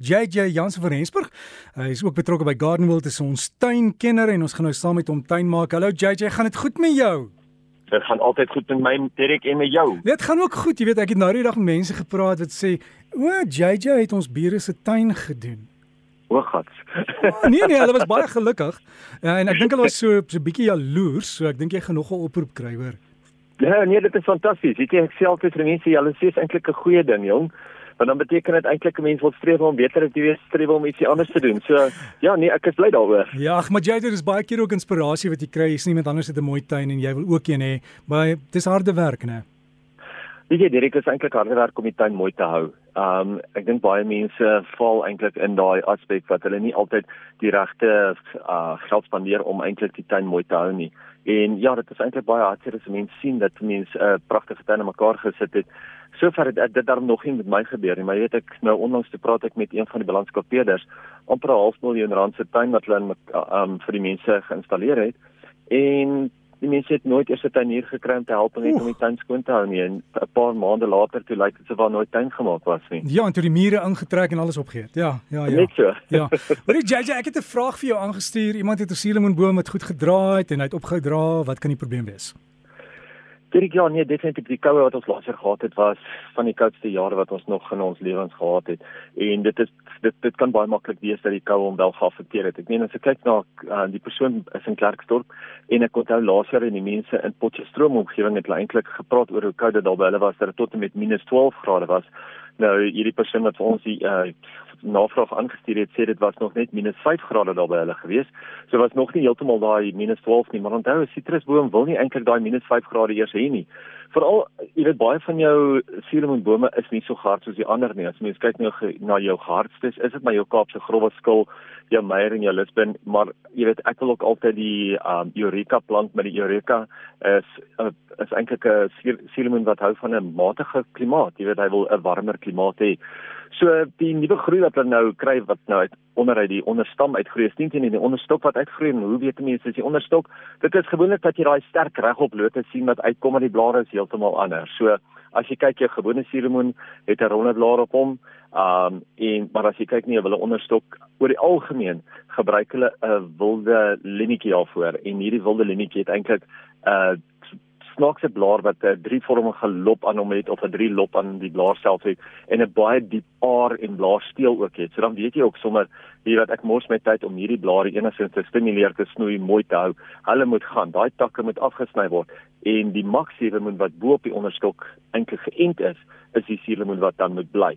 JJ Jansen van Rensburg. Hy is ook betrokke by Gardenwold, is ons tuinkenner en ons gaan nou saam met hom tuin maak. Hallo JJ, gaan dit goed met jou? Dit gaan altyd goed met my, Derek en met jou. Dit gaan ook goed. Jy weet, ek het nou die dag met mense gepraat wat sê, "O, JJ het ons bure se tuin gedoen." O, gats. oh, nee nee, hulle was baie gelukkig. Ja, en ek dink hulle was so so bietjie jaloers, so ek dink jy gaan nog 'n oproep kry hoor. Ja, nee, dit is fantasties. Weet jy, ek sê altyd vir mense, julle sê is eintlik 'n goeie ding, jong. Want dan beteken dit eintlik 'n mens wil streef om beter te wees, streef om ietsie anders te doen. So, ja, nee, ek is bly daaroor. Ja, ag, maar jy dus baie keer ook inspirasie wat jy kry. Jy's nie met anders het 'n mooi tuin en jy wil ook een hê, maar dis harde werk, né? Weet jy, Derek, dit is eintlik harde werk om die tuin mooi te hou. Um ek dink baie mense val eintlik in daai aspek wat hulle nie altyd die regte uh geld spandeer om eintlik die tuin mooi te hou nie. En ja, dit is eintlik baie hartseer as mense sien dat mense 'n uh, pragtige tuin in mekaar gesit het. Sover het dit daarom nog nie met my gebeur nie, maar weet ek nou onlangs te praat ek met een van die balanskapeerders amper 'n half miljoen rand se tuin wat hulle in um vir die mense geïnstalleer het. En die mense het nooit eers 'n tuinier gekry om te help net om die tuin skoon te hou nie en 'n paar maande later toe lyk dit asof daar nooit tuin gemaak was nie. Ja, en toe die mure ingetrek en alles opgeëet. Ja, ja, ja. Net so. Ja. Hoorie JJ, ek het 'n vraag vir jou aangestuur. Iemand het 'n suurlemoenboom wat goed gedraai en hy het opgedra. Wat kan die probleem wees? Dit ja, nee, definitief die koue wat ons laas jaar gehad het was van die koudste jare wat ons nog in ons lewens gehad het. En dit is dit dit kan baie maklik wees dat die koue hom wel geaffekteer het. Ek meen as ek kyk na uh, die persoon is in Klerksdorp en ek onthou laas jaar en die mense in Potchefstroom omgewing het eintlik gepraat oor hoe koud dit daar by hulle was dat dit tot en met -12 grade was. Nou hierdie persoon wat vir ons die uh, navraag aangestuur het sê dit was nog net minus 5 grade daar by hulle gewees. So was nog nie heeltemal daai minus 12 nie, maar onthou 'n sitrusboom wil nie eintlik daai minus 5 grade eers hê nie. Veral jy weet baie van jou suurlemoenbome is nie so hard soos die ander nie. As mens kyk nou na jou hardstes, is dit maar jou Kaapse growwe skil, jou Meyer en jou Lisbon, maar jy weet ek wil ook altyd die um Eureka plant met die Eureka is uh, is eintlik 'n suurlemoen wat hou van 'n matige klimaat. Jy weet hy wil 'n warmer klimaat hê. So die nuwe groei wat hulle nou kry wat nou uit onderuit die onderstam uitgroei, is nie net die onderstok wat uitgroei en hoe weet mense as die onderstok? Dit is gewoonlik dat jy daai sterk regop lote sien wat uitkom uit die blare is heeltemal anders. So as jy kyk jou gewone suurlemoen het 'n ronde blaar op hom. Um en maar as jy kyk nie 'n onderstok oor die algemeen gebruik hulle 'n wilde linietjie daarvoor en hierdie wilde linietjie het eintlik 'n uh, snaakse blaar wat 'n drievormige lop aan hom het of 'n drie lop aan die blaar self het en 'n baie diep aar en blaarsteel ook het. So dan weet jy ook sommer hier wat ek mors met tyd om hierdie blare enigstens te stimuleer te snoei mooi te hou. Hulle moet gaan. Daai takke moet afgesny word en die maksiewe wat bo op die onderstok eintlik geënt is, is die suurlemoen wat dan moet bly.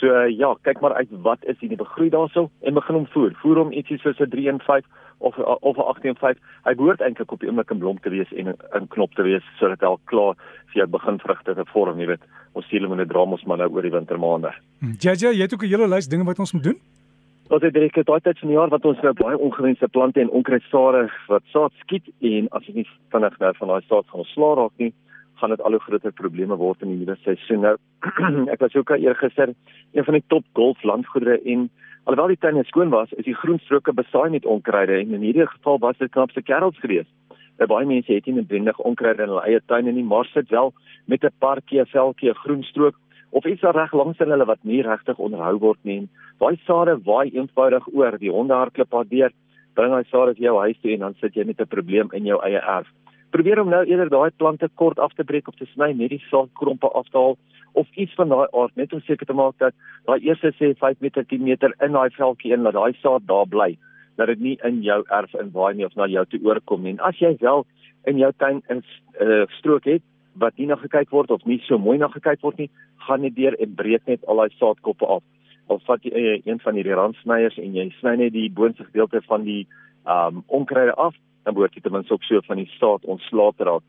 So uh, ja, kyk maar uit wat is die begroei daarso en begin hom voer. Voer hom ietsie soos 'n 3 en 5 of of 'n 8 en 5. Hy behoort eintlik op die oomblik in blom te wees en in knop te wees sodat hy al klaar vir jou begin vrugte te vorm, jy weet. Ons siele moet dra ons maar nou oor die wintermaande. Jaja, jy het ook 'n hele lys dinge wat ons moet doen. Wat het direk daai tyd van die jaar wat ons nou baie ongewenste plante en onkruidsade wat saad skiet en as jy nie vinnig nou van daai saad gaan ontslaa raak nie, gaan dit al hoe groter probleme word in die nuwe seisoen. Nou ek was ook eergister een van die top golf landgoedere en alhoewel die tuin skoon was, is die groenstroke besaai met onkruide en in hierdie geval was dit knapste kerels geweest. Nou baie mense het nie noodwendig onkruide in hulle eie tuin nie, maar sit wel met 'n parkie, 'n velkie, 'n groenstrook of iets reg langs in hulle wat nie regtig onderhou word nie. Daai sade waai eenvoudig oor, die honde hardloop daar deur, bring daai sade vir jou huis toe en dan sit jy met 'n probleem in jou eie erf probeer om nou eerder daai plante kort af te breek of te sny net die saadkrompe af te haal of iets van daai aard net om seker te maak dat daai eerste sê 5 meter 10 meter in daai veldjie in dat daai saad daar bly dat dit nie in jou erf in waai nie of na jou toe oorkom nie en as jy wel in jou tuin 'n uh, strook het wat nie na gekyk word of nie so mooi na gekyk word nie gaan net deur en breek net al daai saadkoppe af of vat jy uh, een van hierdie randsnyers en jy sny net die boonste gedeelte van die um onkruide af dan behoort jy ten minste ook so van die saad ontslae te raak.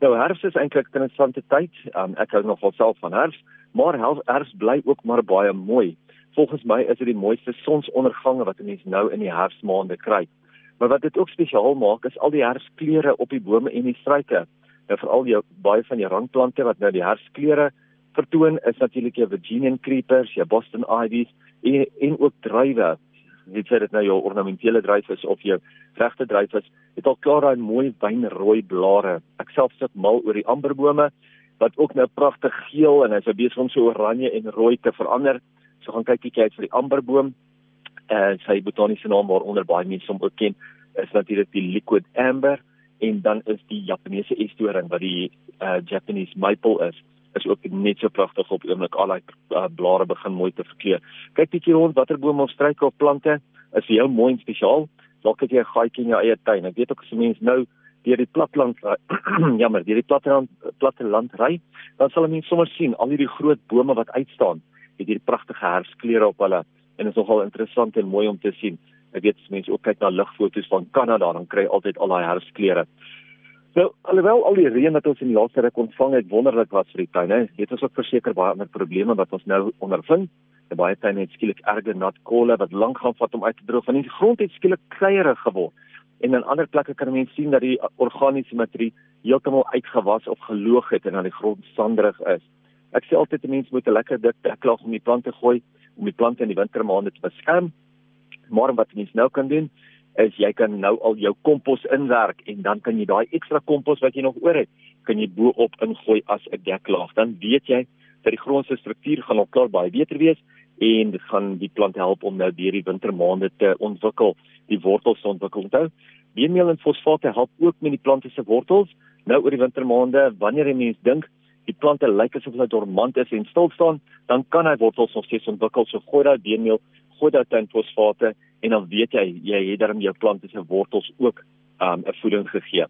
Nou herfs is eintlik 'n interessante tyd. Um, ek hou nogal self van herfs, maar herfs bly ook maar baie mooi. Volgens my is dit die mooiste sonsondergange wat 'n mens nou in die herfsmaande kry. Maar wat dit ook spesiaal maak is al die herfskleure op die bome en die struike. Nou veral jou baie van die randplante wat nou die herfskleure vertoon is natuurlik jou Virginian creepers, jou Boston ivies en, en ook druiwe nie sê dit nou jou ornamentele druif is of jou regte druif is, het al klaar daai mooi wynrooi blare. Ek self sit mal oor die amberbome wat ook nou pragtig geel en hy's besig om so oranje en rooi te verander. So gaan kyk bietjie uit vir die amberboom. Eh uh, sy botaniese naam waaronder baie mense hom ook ken is natuurlik die liquid amber en dan is die Japaneese estoring wat die uh, Japanese maple is is ook net so pragtig op oomblik al die uh, blare begin mooi te verkleur. Kyk bietjie rond watter bome of struike of plante is vir jou mooi en spesiaal. Dalk het jy 'n gaatjie in jou eie tuin. Ek weet ook as 'n mens nou deur die platland jammer, deur die platteland platteland ry, dan sal 'n mens sommer sien al hierdie groot bome wat uitstaan, het hierdie pragtige herfskleure op hulle en dit is nogal interessant en mooi om te sien. Ek weet as mense ook kyk na ligfoto's van Kanada, dan kry altyd al daai herfskleure. Nou, alhoewel al die reën wat ons in die laaste ruk ontvang het wonderlik was vir die tuine, het ons ook verseker baie ander probleme wat ons nou ondervind. Die baie tuine het skielik erge nat kolle wat lank gaan vat om uit te droog, want die grond het skielik kleierig geword. En in ander plekke kan mense sien dat die organiese materie heeltemal uitgewas of geloog het en aan die grond sanderig is. Ek sê altyd mense moet 'n lekker dik deklaag om die plante gooi om die plante in die wintermaande te beskerm. Maar wat mense nou kan doen is jy kan nou al jou kompos inwerk en dan kan jy daai ekstra kompos wat jy nog oor het, kan jy bo-op ingooi as 'n deklaag. Dan weet jy dat die grond se struktuur gaan al klaar baie beter wees en dit gaan die plant help om nou deur die wintermaande te ontwikkel, die wortels te ontwikkel. Onthou, beenmeel en fosfaat help ook met die plante se wortels. Nou oor die wintermaande, wanneer jy mens dink die plante lyk asof hulle dormant is en stil staan, dan kan hy wortels nog steeds ontwikkel. So gooi daai beenmeel, gooi daai fosfaat en dan weet jy jy het darm jou plante se wortels ook um, 'n um, voeding gegee.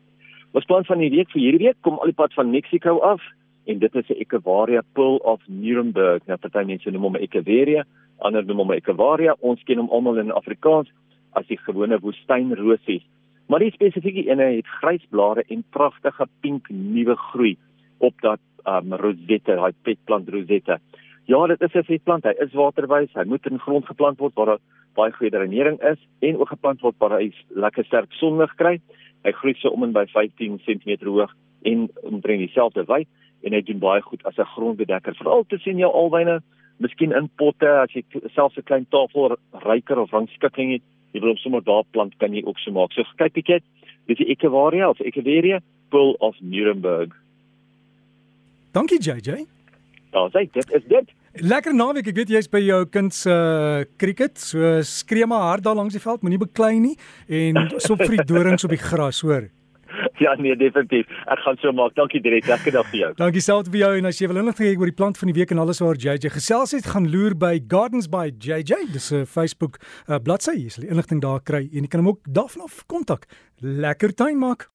Ons plan van die week vir hierdie week kom al die pad van Mexico af en dit is 'n Echeveria Pearl of Nuremberg. Nou party mense noem hom Echeveria, ander noem hom Echeveria. Ons ken hom almal in Afrikaans as die gewone woestynrosies. Maar die spesifieke ene het grys blare en pragtige pink nuwe groei op dat um, rosette, daai petplant rosette. Ja, dit is 'n vetplant. Hy is waterwys. Hy moet in grond geplant word waar daar baie goeie drenering is en ook geplant word waar hy lekker sterk sonlig kry. Hy groei so om en by 15 cm hoog en omtrent dieselfde wyd en hy doen baie goed as 'n grondbedekker. Veral te sien jou alwyne, miskien in potte as jy selfs 'n klein tafel ryker of rangskikking het, jy wil hom sommer daar plant kan jy ook so maak. So kyk bietjie, dis die Echeveria of Echeveria Bull of Nuremberg. Dankie JJ. Daar sê dit is dit. Lekker naweek. Ek weet jy's by jou kind se uh, cricket. So skree maar hard daar langs die veld, moenie beklei nie en sop vir die dorings op die gras, hoor. Ja nee, definitief. Ek gaan so maak. Dankie direk. Lekker dag vir jou. Dankie selfs vir jou en as jy wil inligting hê oor die plant van die week en alles waar JJ gesels het, gaan loer by Gardens by JJ. Dis 'n Facebook uh, bladsy. Jy sal die inligting daar kry en jy kan hom ook daarvan af kontak. Lekker tuin maak.